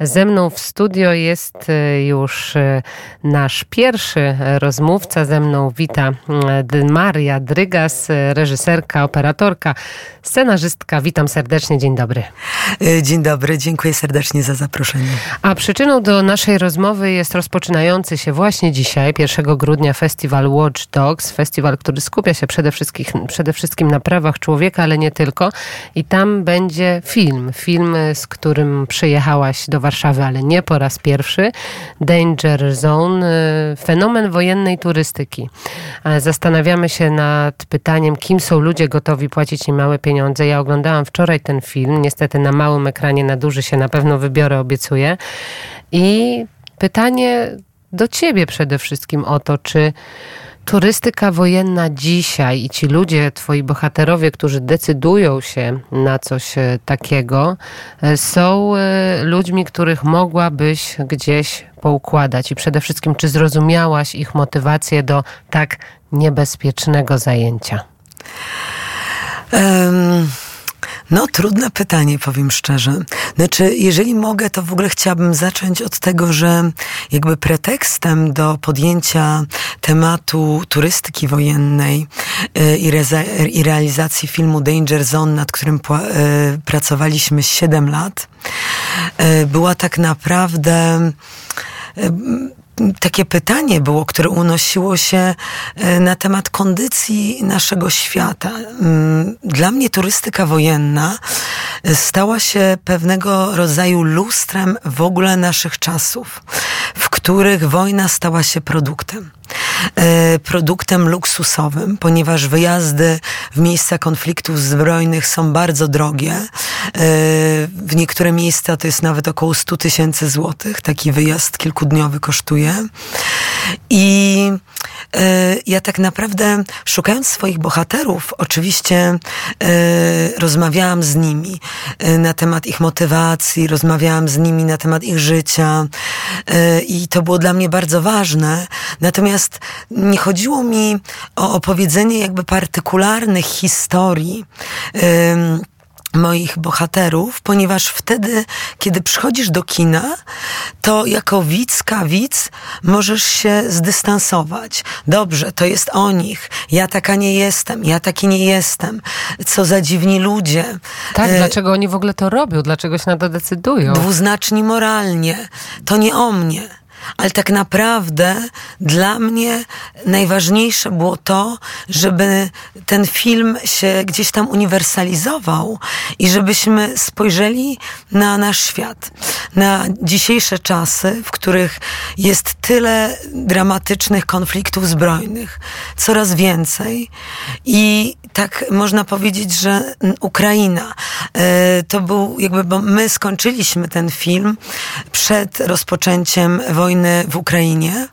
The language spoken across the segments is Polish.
Ze mną w studio jest e, już e, nasz pierwszy rozmówca. Ze mną wita Maria Drygas, reżyserka, operatorka, scenarzystka. Witam serdecznie, dzień dobry. E, dzień dobry, dziękuję serdecznie za zaproszenie. A przyczyną do naszej rozmowy jest rozpoczynający się właśnie dzisiaj, 1 grudnia, festiwal Watch Dogs. Festiwal, który skupia się przede wszystkim, przede wszystkim na prawach człowieka, ale nie tylko. I tam będzie film. Film, z którym przyjechałaś do Warszawy, ale nie po raz pierwszy. Danger Zone, y, fenomen wojennej turystyki. Zastanawiamy się nad pytaniem, kim są ludzie gotowi płacić im małe pieniądze. Ja oglądałam wczoraj ten film, niestety na małym ekranie, na duży się na pewno wybiorę, obiecuję. I pytanie do ciebie przede wszystkim o to, czy turystyka wojenna dzisiaj i ci ludzie, twoi bohaterowie, którzy decydują się na coś e, takiego, e, są e, ludźmi, których mogłabyś gdzieś poukładać i przede wszystkim, czy zrozumiałaś ich motywację do tak niebezpiecznego zajęcia? Um. No, trudne pytanie, powiem szczerze. Znaczy, jeżeli mogę, to w ogóle chciałabym zacząć od tego, że jakby pretekstem do podjęcia tematu turystyki wojennej y, i, i realizacji filmu Danger Zone, nad którym y, pracowaliśmy 7 lat, y, była tak naprawdę takie pytanie było, które unosiło się e, na temat kondycji naszego świata. Mm, dla mnie turystyka wojenna e, stała się pewnego rodzaju lustrem w ogóle naszych czasów, w których wojna stała się produktem. E, produktem luksusowym, ponieważ wyjazdy w miejsca konfliktów zbrojnych są bardzo drogie. E, w niektóre miejsca to jest nawet około 100 tysięcy złotych. Taki wyjazd kilkudniowy kosztuje. I e, ja tak naprawdę, szukając swoich bohaterów, oczywiście rozmawiałam z nimi na temat ich motywacji, rozmawiałam z nimi na temat ich życia i to było dla mnie bardzo ważne. Natomiast nie chodziło mi o opowiedzenie jakby partykularnych historii moich bohaterów, ponieważ wtedy, kiedy przychodzisz do kina, to jako widz możesz się zdystansować. Dobrze, to jest o nich. Ja taka nie jestem, ja taki nie jestem. Co za dziwni ludzie. Tak, e... dlaczego oni w ogóle to robią? Dlaczego się na to decydują? Dwuznaczni moralnie. To nie o mnie ale tak naprawdę dla mnie najważniejsze było to, żeby ten film się gdzieś tam uniwersalizował i żebyśmy spojrzeli na nasz świat, na dzisiejsze czasy, w których jest tyle dramatycznych konfliktów zbrojnych, coraz więcej i tak można powiedzieć, że Ukraina e, to był jakby, bo my skończyliśmy ten film przed rozpoczęciem wojny w Ukrainie.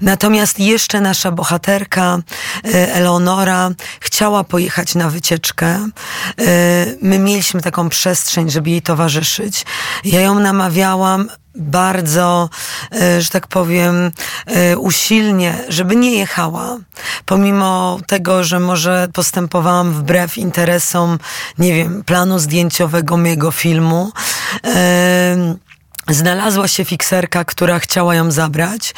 Natomiast jeszcze nasza bohaterka e, Eleonora chciała pojechać na wycieczkę. E, my mieliśmy taką przestrzeń, żeby jej towarzyszyć. Ja ją namawiałam, bardzo, e, że tak powiem, usilnie, żeby nie jechała. Pomimo tego, że może postępowałam wbrew interesom, nie wiem, planu zdjęciowego mojego filmu znalazła się fikserka, która chciała ją zabrać.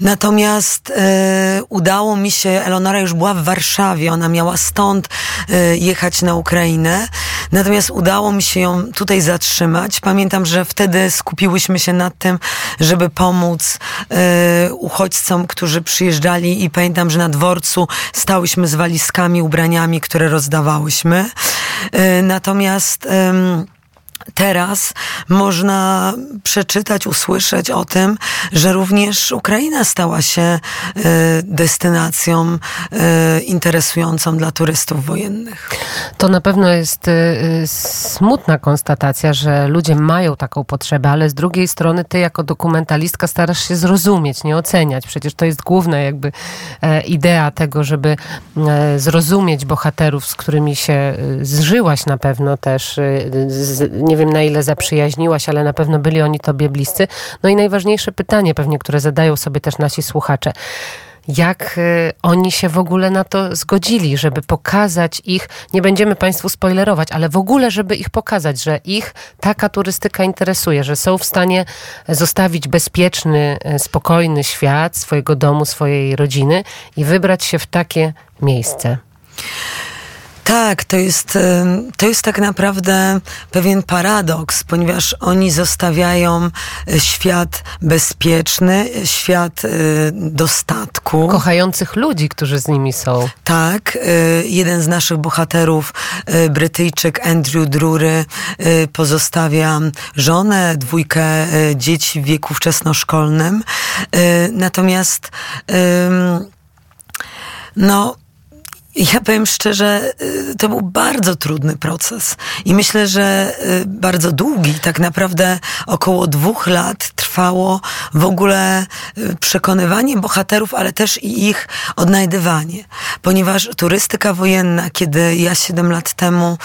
Natomiast e, udało mi się, Elonora już była w Warszawie, ona miała stąd e, jechać na Ukrainę. Natomiast udało mi się ją tutaj zatrzymać. Pamiętam, że wtedy skupiłyśmy się nad tym, żeby pomóc e, uchodźcom, którzy przyjeżdżali i pamiętam, że na dworcu stałyśmy z walizkami, ubraniami, które rozdawałyśmy. Natomiast teraz można przeczytać, usłyszeć o tym, że również Ukraina stała się e, destynacją e, interesującą dla turystów wojennych. To na pewno jest e, smutna konstatacja, że ludzie mają taką potrzebę, ale z drugiej strony ty jako dokumentalistka starasz się zrozumieć, nie oceniać. Przecież to jest główna jakby idea tego, żeby zrozumieć bohaterów, z którymi się zżyłaś na pewno też, nie nie wiem na ile zaprzyjaźniłaś, ale na pewno byli oni tobie bliscy. No i najważniejsze pytanie pewnie, które zadają sobie też nasi słuchacze. jak y, oni się w ogóle na to zgodzili, żeby pokazać ich, nie będziemy Państwu spoilerować, ale w ogóle, żeby ich pokazać, że ich taka turystyka interesuje, że są w stanie zostawić bezpieczny, y, spokojny świat swojego domu, swojej rodziny i wybrać się w takie miejsce. Tak, to jest, to jest tak naprawdę pewien paradoks, ponieważ oni zostawiają e, świat bezpieczny, świat e, dostatku. Kochających ludzi, którzy z nimi są. Tak, e, jeden z naszych bohaterów, Brytyjczyk Andrew Drury, pozostawia żonę, dwójkę dzieci w wieku wczesnoszkolnym. Natomiast no, ja powiem szczerze, y, to był bardzo trudny proces i myślę, że y, bardzo długi. Tak naprawdę około dwóch lat trwało w ogóle y, przekonywanie bohaterów, ale też i ich odnajdywanie. Ponieważ turystyka wojenna, kiedy ja siedem lat temu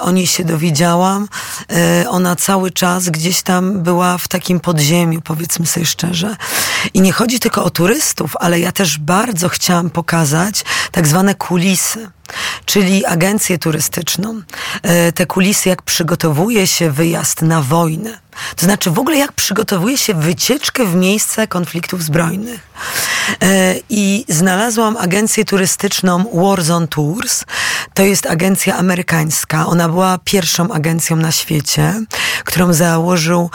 o niej się dowiedziałam, ona cały czas gdzieś tam była w takim podziemiu, powiedzmy sobie szczerze. I nie chodzi tylko o turystów, ale ja też bardzo chciałam pokazać tak zwane kulisy czyli agencję turystyczną. E, te kulisy, jak przygotowuje się wyjazd na wojnę. To znaczy w ogóle jak przygotowuje się wycieczkę w miejsce konfliktów zbrojnych. E, I znalazłam agencję turystyczną Warzone Tours. To jest agencja amerykańska. Ona była pierwszą agencją na świecie, którą założył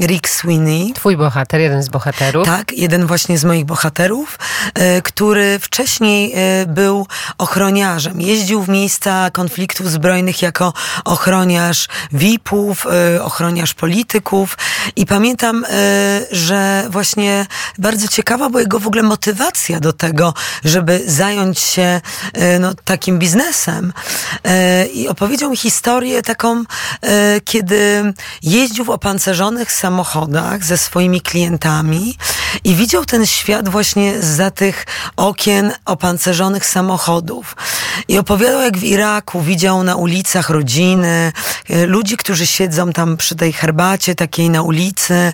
Rick Sweeney. Twój bohater, jeden z bohaterów. Tak, jeden właśnie z moich bohaterów, e, który wcześniej był ochroniarzem. Jeździł w miejsca konfliktów zbrojnych jako ochroniarz VIP-ów, e, ochroniarz polityków i pamiętam, e, że właśnie bardzo ciekawa była jego w ogóle motywacja do tego, żeby zająć się e, no, takim biznesem. I opowiedział mi historię taką, kiedy jeździł w opancerzonych samochodach ze swoimi klientami i widział ten świat właśnie za tych okien opancerzonych samochodów. I opowiadał, jak w Iraku widział na ulicach rodziny, ludzi, którzy siedzą tam przy tej herbacie, herbacie takiej na ulicy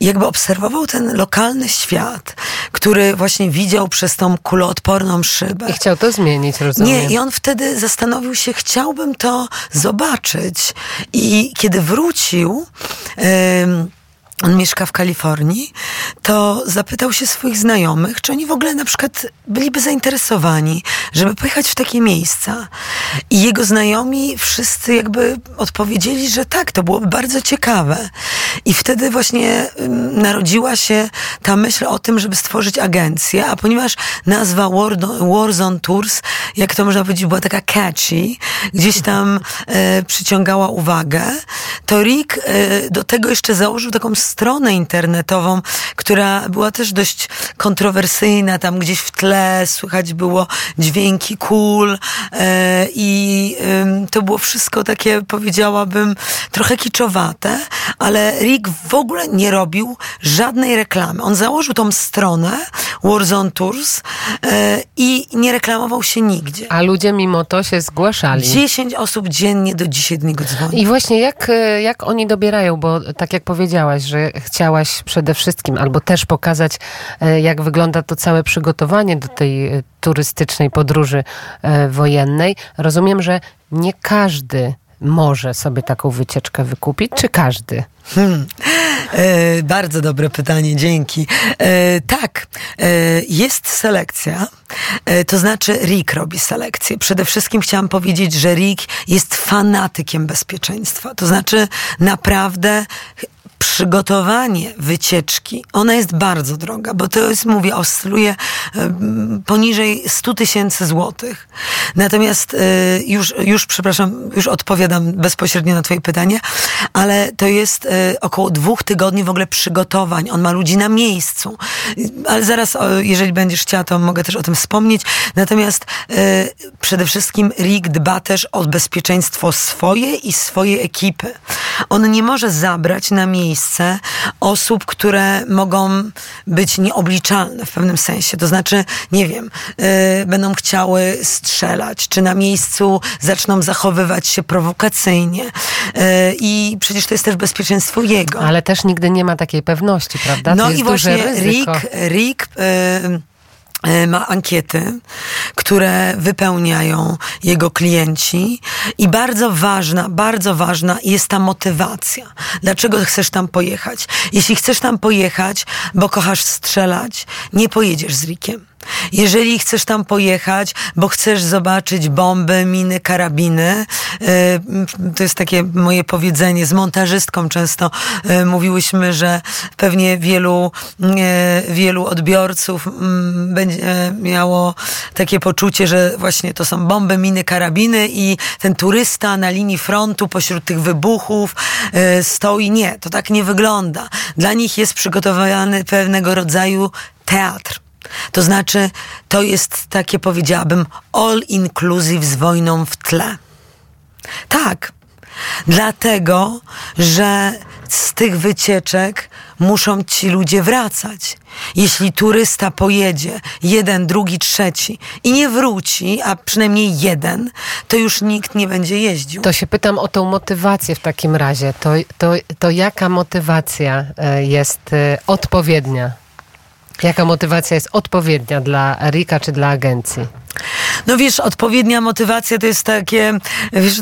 i jakby obserwował ten lokalny świat, który właśnie widział przez tą kuloodporną szybę. I chciał to zmienić, rozumiem. Nie, i on wtedy zastanowił się, chciałbym to zobaczyć. I kiedy wrócił... Yy, on mieszka w Kalifornii, to zapytał się swoich znajomych, czy oni w ogóle na przykład byliby zainteresowani, żeby pojechać w takie miejsca. I jego znajomi wszyscy jakby odpowiedzieli, że tak, to byłoby bardzo ciekawe. I wtedy właśnie narodziła się ta myśl o tym, żeby stworzyć agencję, a ponieważ nazwa Warzone Tours, jak to można powiedzieć, była taka catchy, gdzieś tam e, przyciągała uwagę, to Rick e, do tego jeszcze założył taką stronę internetową, która była też dość kontrowersyjna. Tam gdzieś w tle słychać było dźwięki kul e, i to było wszystko takie, powiedziałabym, trochę kiczowate, ale Rick w ogóle nie robił żadnej reklamy. On założył tą stronę Warzone Tours e, i nie reklamował się nigdzie. A ludzie mimo to się zgłaszali. 10 osób dziennie do dzisiaj do niego dzwoni. I właśnie jak, e, jak oni dobierają, bo tak jak powiedziałaś, że chciałaś przede wszystkim albo też pokazać, e, jak wygląda to całe przygotowanie do tej turystycznej podróży wojennej. Rozumiem, że nie każdy może sobie taką wycieczkę wykupić, czy każdy? Hmm. E, bardzo dobre pytanie, dzięki. E, tak, e, jest selekcja, to znaczy Rick robi selekcję. Przede wszystkim chciałam powiedzieć, że Rick jest fanatykiem bezpieczeństwa. To znaczy naprawdę przygotowanie wycieczki, ona jest bardzo droga, bo to jest, mówię, oscyluje poniżej 100 tysięcy złotych. Natomiast e, już, już, przepraszam, już odpowiadam bezpośrednio na twoje pytanie, ale to jest e, około dwóch tygodni w ogóle przygotowań. On ma ludzi na miejscu. Ale zaraz, jeżeli będziesz chciała, to mogę też o tym wspomnieć. Natomiast e, przede wszystkim Rick dba też o bezpieczeństwo swoje i swojej ekipy. On nie może zabrać na miejsce miejsce osób, które mogą być nieobliczalne w pewnym sensie. To znaczy, nie wiem, yy, będą chciały strzelać, czy na miejscu zaczną zachowywać się prowokacyjnie. Yy, I przecież to jest też bezpieczeństwo jego. Ale też nigdy nie ma takiej pewności, prawda? To no i właśnie Rick, Rick yy, ma ankiety, które wypełniają jego klienci i bardzo ważna, bardzo ważna jest ta motywacja. Dlaczego chcesz tam pojechać? Jeśli chcesz tam pojechać, bo kochasz strzelać, nie pojedziesz z Rikiem. Jeżeli chcesz tam pojechać, bo chcesz zobaczyć bomby, miny, karabiny, e, to jest takie moje powiedzenie, z montażystką często e, mówiłyśmy, że pewnie wielu, e, wielu odbiorców mm, będzie miało takie poczucie, że właśnie to są bomby, miny, karabiny i ten turysta na linii frontu pośród tych wybuchów stoi. Nie, to tak nie wygląda. Dla nich jest przygotowany pewnego rodzaju teatr to znaczy, to jest takie, powiedziałabym, all inclusive z wojną w tle. Tak, dlatego, że z tych wycieczek muszą ci ludzie wracać. Jeśli turysta pojedzie, jeden, drugi, trzeci i nie wróci, a przynajmniej jeden, to już nikt nie będzie jeździł. To się pytam o tą motywację w takim razie. To, to, to jaka motywacja e, jest e, odpowiednia? Jaka motywacja jest odpowiednia dla Rika czy dla agencji? No wiesz, odpowiednia motywacja to jest takie, wiesz,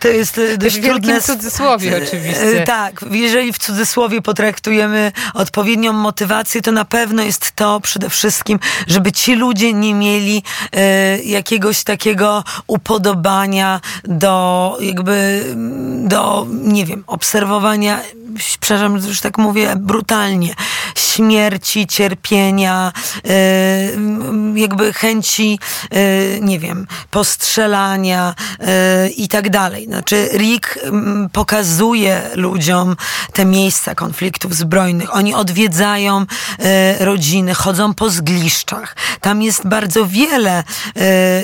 to, jest dość w trudne. W cudzysłowie e, oczywiście. Tak, jeżeli w cudzysłowie potraktujemy odpowiednią motywację, to na pewno jest to przede wszystkim, żeby ci ludzie nie mieli e, jakiegoś takiego upodobania do jakby, do, nie wiem, obserwowania przepraszam, już tak mówię brutalnie, śmierci, cierpienia, e, jakby chęci, e, nie wiem, postrzelania e, i tak dalej. Znaczy, Rick pokazuje ludziom te miejsca konfliktów zbrojnych. Oni odwiedzają rodziny, chodzą po zgliszczach. Tam jest bardzo wiele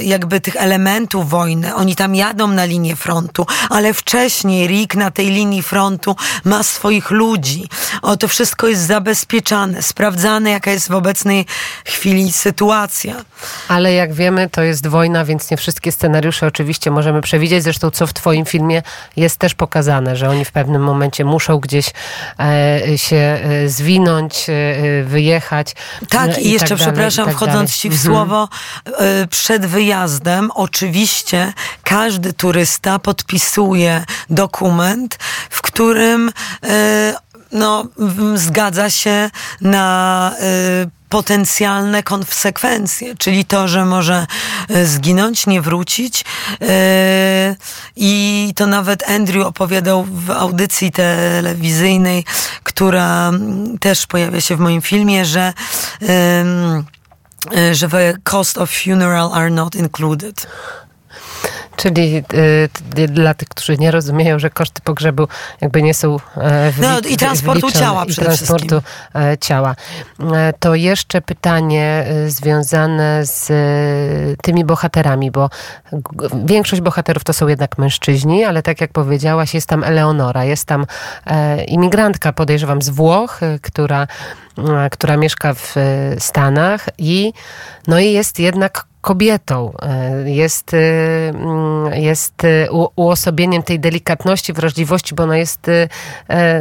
jakby tych elementów wojny. Oni tam jadą na linię frontu, ale wcześniej Rick na tej linii frontu ma swoich ludzi. O, to wszystko jest zabezpieczane, sprawdzane, jaka jest w obecnej chwili sytuacja. Ale jak wiemy, to jest wojna, więc nie wszystkie scenariusze oczywiście możemy przewidzieć. Zresztą, co w Twoim filmie jest też pokazane, że oni w pewnym momencie muszą gdzieś e, się e, zwinąć, e, wyjechać. Tak, i, i jeszcze, tak przepraszam, tak wchodząc Ci w mhm. słowo, e, przed wyjazdem oczywiście każdy turysta podpisuje dokument, w którym e, no, zgadza się na y, potencjalne konsekwencje, czyli to, że może y, zginąć, nie wrócić. Y, I to nawet Andrew opowiadał w audycji telewizyjnej, która też pojawia się w moim filmie, że że the cost of funeral are not included. Czyli y, dla tych, którzy nie rozumieją, że koszty pogrzebu jakby nie są e, No i transportu ciała przede transportu e, ciała. E, to jeszcze pytanie e, związane z tymi bohaterami, bo większość bohaterów to są jednak mężczyźni, ale tak jak powiedziałaś, jest tam Eleonora, jest tam imigrantka, podejrzewam, z Włoch, która, która mieszka w Stanach i no i jest jednak kobietą, e, jest, e, mm, jest e, uosobieniem tej delikatności, wrażliwości, bo ona jest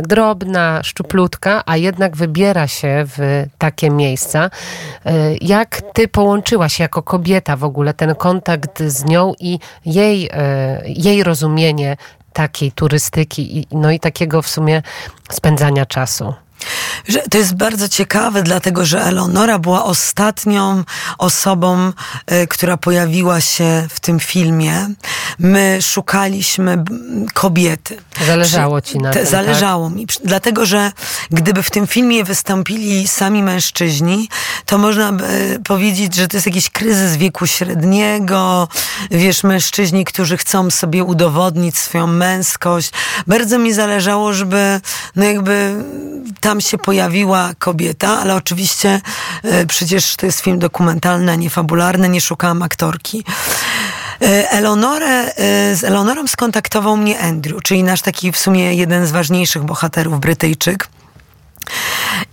drobna, szczuplutka, a jednak wybiera się w takie miejsca. Jak ty połączyłaś jako kobieta w ogóle ten kontakt z nią i jej, jej rozumienie takiej turystyki, no i takiego w sumie spędzania czasu? Że to jest bardzo ciekawe, dlatego że Eleonora była ostatnią osobą, y, która pojawiła się w tym filmie. My szukaliśmy kobiety. Zależało ci na tym. Zależało tak? mi, dlatego że gdyby w tym filmie wystąpili sami mężczyźni, to można by powiedzieć, że to jest jakiś kryzys wieku średniego. Wiesz, mężczyźni, którzy chcą sobie udowodnić swoją męskość. Bardzo mi zależało, żeby no jakby tam się pojawiła kobieta, ale oczywiście e, przecież to jest film dokumentalny, a nie fabularny, nie szukałam aktorki. E, Eleonorę, e, z Eleonorą skontaktował mnie Andrew, czyli nasz taki w sumie jeden z ważniejszych bohaterów, Brytyjczyk.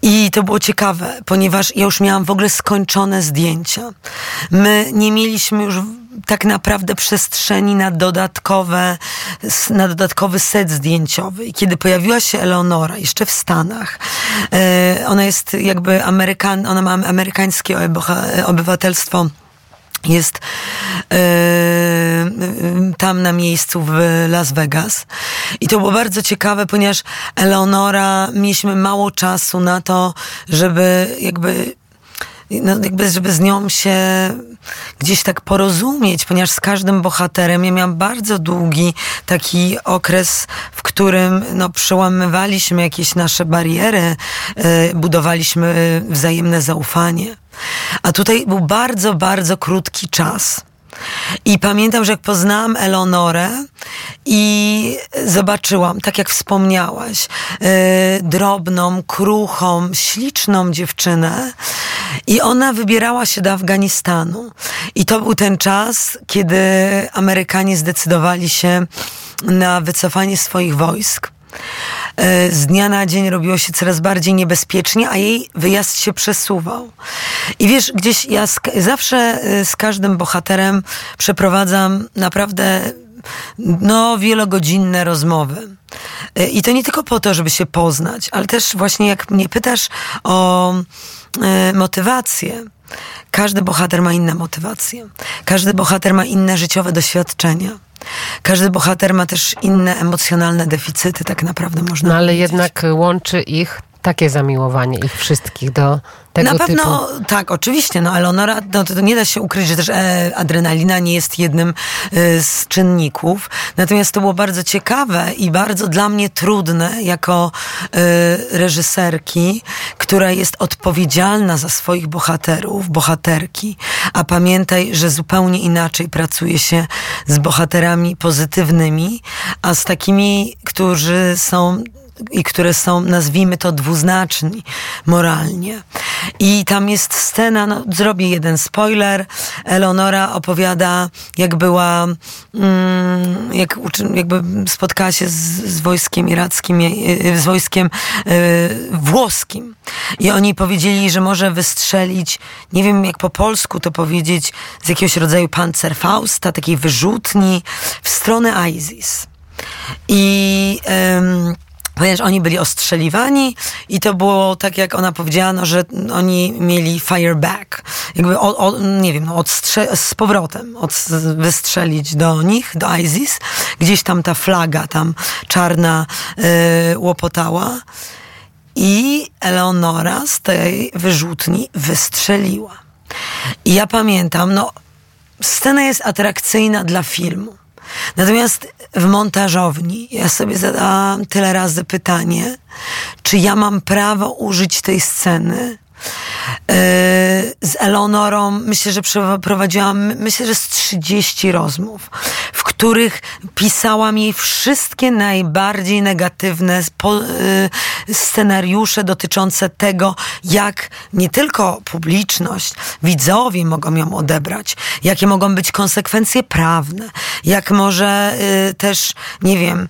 I to było ciekawe, ponieważ ja już miałam w ogóle skończone zdjęcia. My nie mieliśmy już tak naprawdę przestrzeni na dodatkowe, na dodatkowy set zdjęciowy. I kiedy pojawiła się Eleonora, jeszcze w Stanach, e, ona jest jakby Amerykan, ona ma amerykańskie obywatelstwo jest yy, tam na miejscu w Las Vegas. I to było bardzo ciekawe, ponieważ Eleonora, mieliśmy mało czasu na to, żeby jakby no, jakby, żeby z nią się gdzieś tak porozumieć, ponieważ z każdym bohaterem ja miałam bardzo długi taki okres, w którym no, przełamywaliśmy jakieś nasze bariery, yy, budowaliśmy wzajemne zaufanie. A tutaj był bardzo, bardzo krótki czas. I pamiętam, że jak poznałam Eleonorę i zobaczyłam, tak jak wspomniałaś, yy, drobną, kruchą, śliczną dziewczynę i ona wybierała się do Afganistanu. I to był ten czas, kiedy Amerykanie zdecydowali się na wycofanie swoich wojsk. E, z dnia na dzień robiło się coraz bardziej niebezpiecznie, a jej wyjazd się przesuwał. I wiesz, gdzieś ja z, zawsze e, z każdym bohaterem przeprowadzam naprawdę no, wielogodzinne rozmowy. E, I to nie tylko po to, żeby się poznać, ale też właśnie jak mnie pytasz o y, motywację, każdy bohater ma inne motywacje. Każdy bohater ma inne życiowe doświadczenia. Każdy bohater ma też inne emocjonalne deficyty, tak naprawdę można No ale powiedzieć. jednak łączy ich takie zamiłowanie ich wszystkich do tego Na pewno typu. tak, oczywiście, no Eleonora, no, to, to nie da się ukryć, że też e, adrenalina nie jest jednym e, z czynników. Natomiast to było bardzo ciekawe i bardzo dla mnie trudne jako e, reżyserki, która jest odpowiedzialna za swoich bohaterów, bohaterki. A pamiętaj, że zupełnie inaczej pracuje się z bohaterami pozytywnymi, a z takimi, którzy są i które są, nazwijmy to, dwuznaczni moralnie. I tam jest scena, no, zrobię jeden spoiler. Eleonora opowiada, jak była, mm, jak jakby spotkała się z, z wojskiem irackim, e, z wojskiem y, włoskim. I oni powiedzieli, że może wystrzelić, nie wiem jak po polsku to powiedzieć, z jakiegoś rodzaju pancerfausta, takiej wyrzutni, w stronę ISIS. I... ponieważ oni byli ostrzeliwani i to było tak, jak ona powiedziała, no, że oni mieli fire back. Jakby, o, o, nie wiem, no, z powrotem od, wystrzelić do nich, do ISIS. Gdzieś tam ta flaga tam czarna yy, łopotała. I Eleonora z tej wyrzutni wystrzeliła. I ja pamiętam, no, scena jest atrakcyjna dla filmu. Natomiast w montażowni ja sobie zadałam tyle razy pytanie, czy ja mam prawo użyć tej sceny z Eleonorą myślę, że przeprowadziłam, myślę, że z 30 rozmów, w których pisałam jej wszystkie najbardziej negatywne e, scenariusze dotyczące tego, jak nie tylko publiczność, widzowie mogą ją odebrać, jakie mogą być konsekwencje prawne, jak może e, też, nie wiem,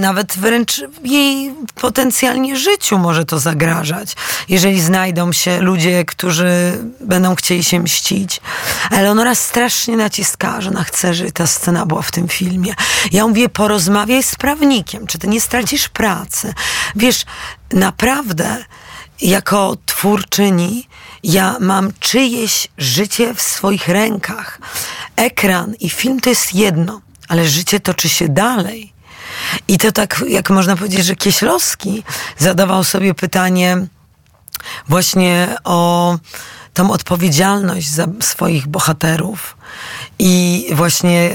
nawet wręcz jej potencjalnie życiu może to zagrażać, jeżeli znajdą się ludzie, którzy będą chcieli się mścić. Ale Onora strasznie naciska, że ona chce, żeby ta scena była w tym filmie. Ja mówię, porozmawiaj z prawnikiem, czy ty nie stracisz pracy. Wiesz, naprawdę jako twórczyni ja mam czyjeś życie w swoich rękach. Ekran i film to jest jedno, ale życie toczy się dalej. I to tak, jak można powiedzieć, że Kieślowski zadawał sobie pytanie, właśnie o tą odpowiedzialność za swoich bohaterów. I właśnie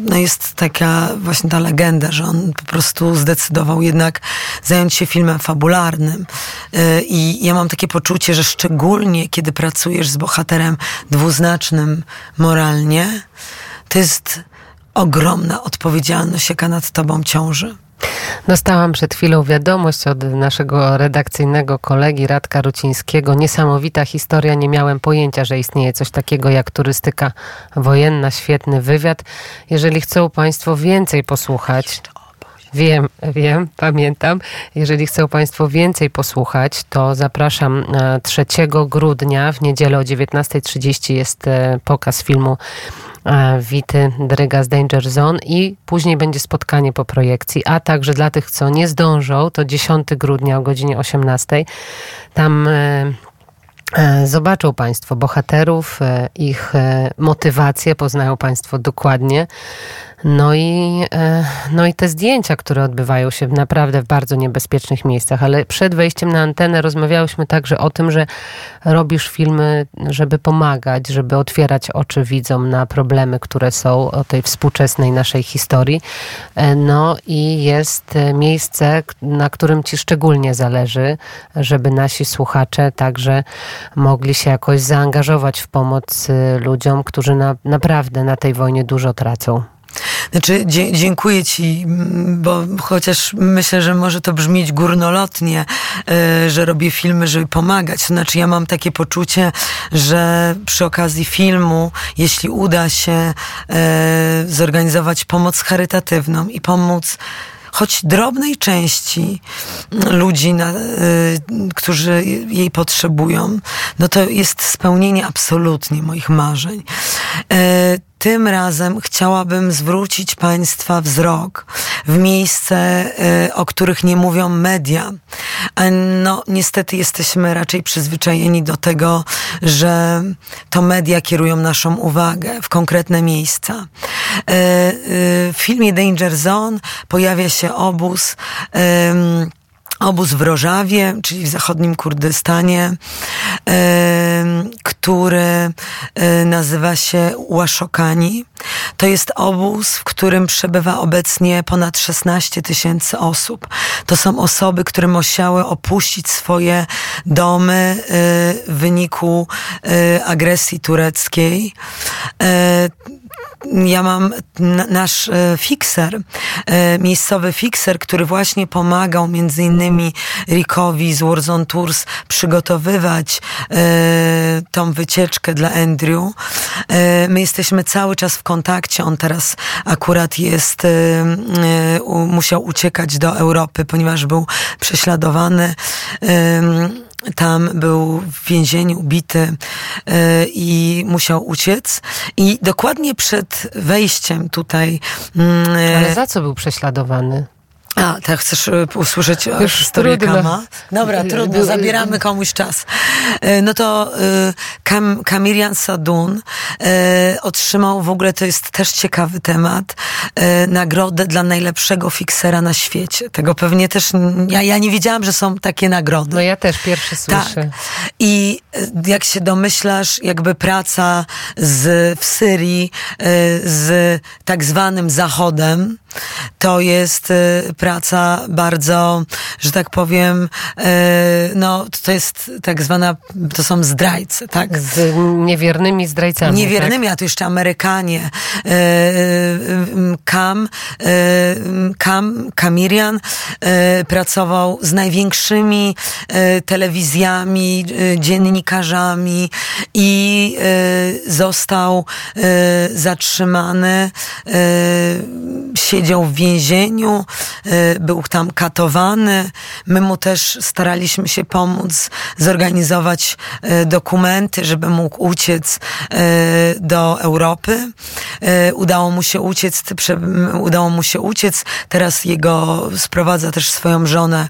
no jest taka właśnie ta legenda, że on po prostu zdecydował jednak zająć się filmem fabularnym. Y, I ja mam takie poczucie, że szczególnie kiedy pracujesz z bohaterem dwuznacznym moralnie, to jest ogromna odpowiedzialność, jaka nad tobą ciąży. Dostałam przed chwilą wiadomość od naszego redakcyjnego kolegi Radka Rucińskiego. Niesamowita historia. Nie miałem pojęcia, że istnieje coś takiego jak turystyka wojenna. Świetny wywiad. Jeżeli chcą Państwo więcej posłuchać, Wiem, wiem, pamiętam. Jeżeli chcą Państwo więcej posłuchać, to zapraszam 3 e, grudnia w niedzielę o 19.30 jest e, pokaz filmu Wity Dryga z Danger Zone i później będzie spotkanie po projekcji, a także dla tych, co nie zdążą, to 10 grudnia o godzinie 18. Tam E, zobaczą Państwo bohaterów, e, ich e, motywacje, poznają Państwo dokładnie. No i, no i te zdjęcia, które odbywają się naprawdę w bardzo niebezpiecznych miejscach. Ale przed wejściem na antenę rozmawiałyśmy także o tym, że robisz filmy, żeby pomagać, żeby otwierać oczy widzom na problemy, które są o tej współczesnej naszej historii. No i jest miejsce, na którym Ci szczególnie zależy, żeby nasi słuchacze także mogli się jakoś zaangażować w pomoc ludziom, którzy na, naprawdę na tej wojnie dużo tracą. Znaczy, dziękuję Ci, bo chociaż myślę, że może to brzmieć górnolotnie, y, że robię filmy, żeby pomagać. Znaczy, ja mam takie poczucie, że przy okazji filmu, jeśli uda się y, zorganizować pomoc charytatywną i pomóc choć drobnej części ludzi, na, y, którzy jej potrzebują, no to jest spełnienie absolutnie moich marzeń. Y, tym razem chciałabym zwrócić Państwa wzrok w miejsce, y, o których nie mówią media. No, niestety jesteśmy raczej przyzwyczajeni do tego, że to media kierują naszą uwagę w konkretne miejsca. Y, y, w filmie Danger Zone pojawia się obóz obóz w Rożawie, czyli w zachodnim Kurdystanie, który e, nazywa się Łaszokani. To jest obóz, w którym przebywa obecnie ponad 16 tysięcy osób. To są osoby, które musiały opuścić swoje domy e, w wyniku e, agresji tureckiej ja mam nasz e, fixer, e, miejscowy fixer, który właśnie pomagał między innymi Rickowi z Warzone Tours przygotowywać e, tą wycieczkę dla Andrew. My jesteśmy cały czas w kontakcie. On teraz akurat jest, musiał uciekać do Europy, ponieważ był prześladowany tam był w więzieniu bity yy, i musiał uciec. I dokładnie przed wejściem tutaj. Yy, Ale za co był prześladowany? A, tak chcesz e, usłyszeć Już historię trudno. Kama? Dobra, trudno, zabieramy komuś czas. E, no to e, Kam, Kamirian Sadun otrzymał, w ogóle to jest też ciekawy temat, nagrodę dla najlepszego fiksera na świecie. Tego pewnie też, ja, ja nie wiedziałam, że są takie nagrody. No ja też pierwszy słyszę. Tak. I jak się domyślasz, jakby praca z, w Syrii z tak zwanym Zachodem, to jest praca bardzo, że tak powiem, e, no to jest tak zwana, to są zdrajcy, tak? Z niewiernymi zdrajcami. Niewiernymi, tak? a to jeszcze Amerykanie. Kam, Kam, Kamirian pracował z największymi e, telewizjami, e, dziennikarzami i został zatrzymany, siedział w więzieniu, był tam katowany. My mu też staraliśmy się pomóc zorganizować e, dokumenty, żeby mógł uciec e, do Europy. Udało mu się uciec, udało mu się uciec. Teraz jego sprowadza też swoją żonę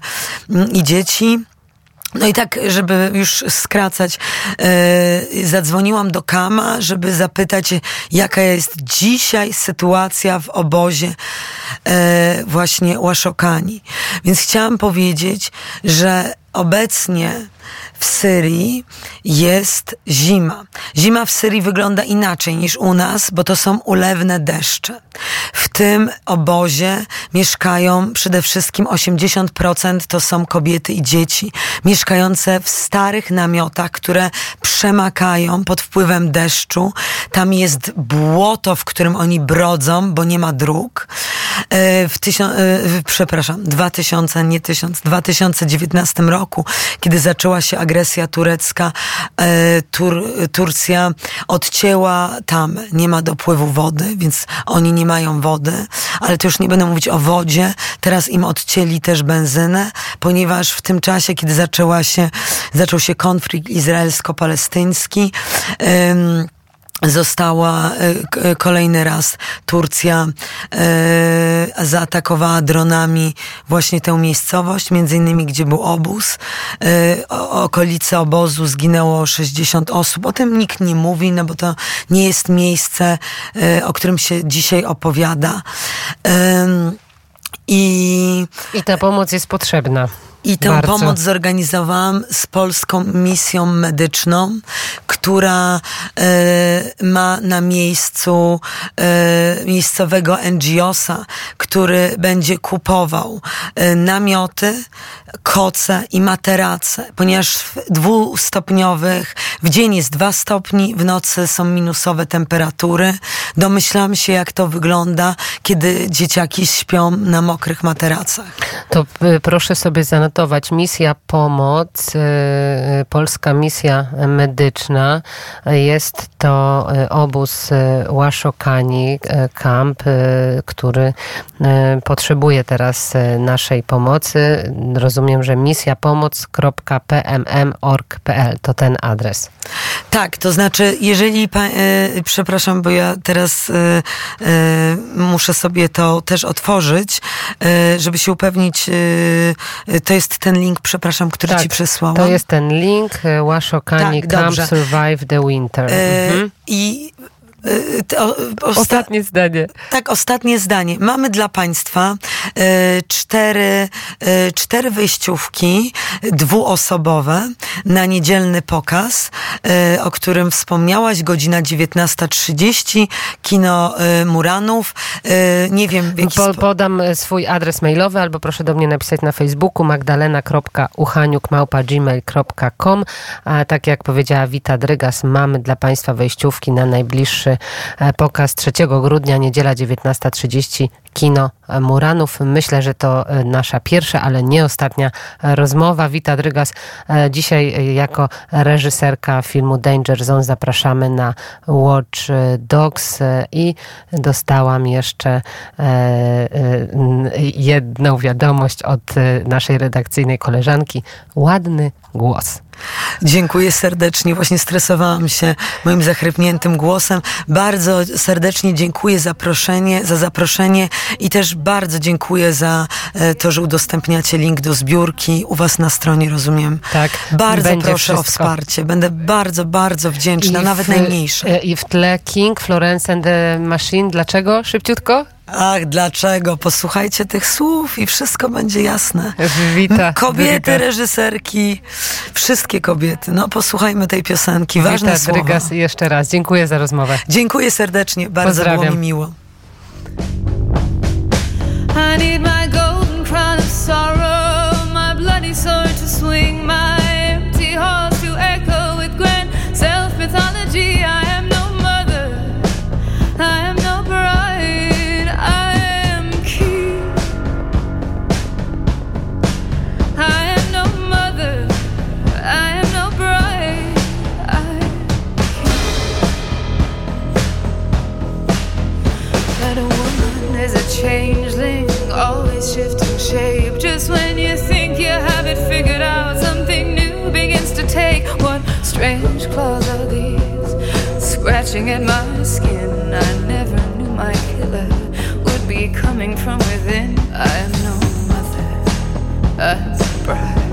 mm, i dzieci. No i tak, żeby już skracać, yy, zadzwoniłam do Kama, żeby zapytać, jaka jest dzisiaj sytuacja w obozie yy, właśnie Łaszokani. Więc chciałam powiedzieć, że obecnie w Syrii jest zima. Zima w Syrii wygląda inaczej niż u nas, bo to są ulewne deszcze. W tym obozie mieszkają przede wszystkim 80% to są kobiety i dzieci, mieszkające w starych namiotach, które przemakają pod wpływem deszczu. Tam jest błoto, w którym oni brodzą, bo nie ma dróg. E, w tysiąc, e, przepraszam, 2000, nie 1000, 2019 roku, kiedy zaczęła się agresja turecka, e, Tur, Turcja odcięła tam, nie ma dopływu wody, więc oni nie mają wody, ale to już nie będę mówić o wodzie. Teraz im odcięli też benzynę, ponieważ w tym czasie, kiedy zaczęła się, zaczął się konflikt izraelsko-palestyński, została e, kolejny raz Turcja e, zaatakowała dronami właśnie tę miejscowość, między innymi gdzie był obóz. E, okolice obozu zginęło 60 osób. O tym nikt nie mówi, no bo to nie jest miejsce, e, o którym się dzisiaj opowiada. I, I ta pomoc jest potrzebna. I tę Bardzo. pomoc zorganizowałam z polską misją medyczną, która e, ma na miejscu e, miejscowego NGOsa, który będzie kupował e, namioty, koce i materace, ponieważ w dwustopniowych, w dzień jest dwa stopni, w nocy są minusowe temperatury. Domyślam się, jak to wygląda, kiedy dzieciaki śpią na mokrych materacach. To y, proszę sobie zanotować. Misja Pomoc, y, y, polska misja medyczna. Jest to obóz Łaszokani, kamp, który potrzebuje teraz naszej pomocy. Rozumiem, że misjapomoc.pmm.org.pl to ten adres. Tak, to znaczy, jeżeli, przepraszam, bo ja teraz muszę sobie to też otworzyć, żeby się upewnić, to jest ten link, przepraszam, który tak, ci przesłałam. To jest ten link, Washokani tak, Camp Survive the Winter. E, mhm. I to, osta ostatnie zdanie. Tak, ostatnie zdanie. Mamy dla Państwa cztery, y, cztery wyjściówki dwuosobowe na niedzielny pokaz, o którym wspomniałaś, godzina 19.30, kino Muranów. Nie wiem, w jaki po, Podam swój adres mailowy, albo proszę do mnie napisać na Facebooku magdalena.uchaniuk.gmail.com A tak jak powiedziała Wita Drygas, mamy dla Państwa wejściówki na najbliższy E, pokaz 3 grudnia, niedziela 19.30, kino Muranów. Myślę, że to e, nasza pierwsza, ale nie ostatnia rozmowa. Wita Drygas, e, dzisiaj jako reżyserka filmu Danger Zone zapraszamy na Watch Dogs i dostałam jeszcze jedną wiadomość od naszej redakcyjnej koleżanki. Ładny głos. Dziękuję serdecznie. Właśnie stresowałam się moim zachrypniętym głosem. Bardzo serdecznie dziękuję zaproszenie, za zaproszenie i też bardzo dziękuję za e, to, że udostępniacie link do zbiórki u was na stronie, rozumiem. Tak. Bardzo proszę wszystko. o wsparcie. Będę bardzo, bardzo wdzięczna, I nawet w, najmniejsze. E, I w tle King, Florence and the Machine. Dlaczego? Szybciutko? Ach, dlaczego? Posłuchajcie tych słów i wszystko będzie jasne. Wita. Kobiety, Wita. reżyserki, wszystkie kobiety. No, posłuchajmy tej piosenki. Ważne Wita słowa. Drygas jeszcze raz. Dziękuję za rozmowę. Dziękuję serdecznie. Bardzo Pozdrawiam. było mi miło. I need my golden crown of sorrow, my bloody sword shape. Just when you think you have it figured out, something new begins to take. What strange claws are these scratching at my skin? I never knew my killer would be coming from within. I am no mother, a bride.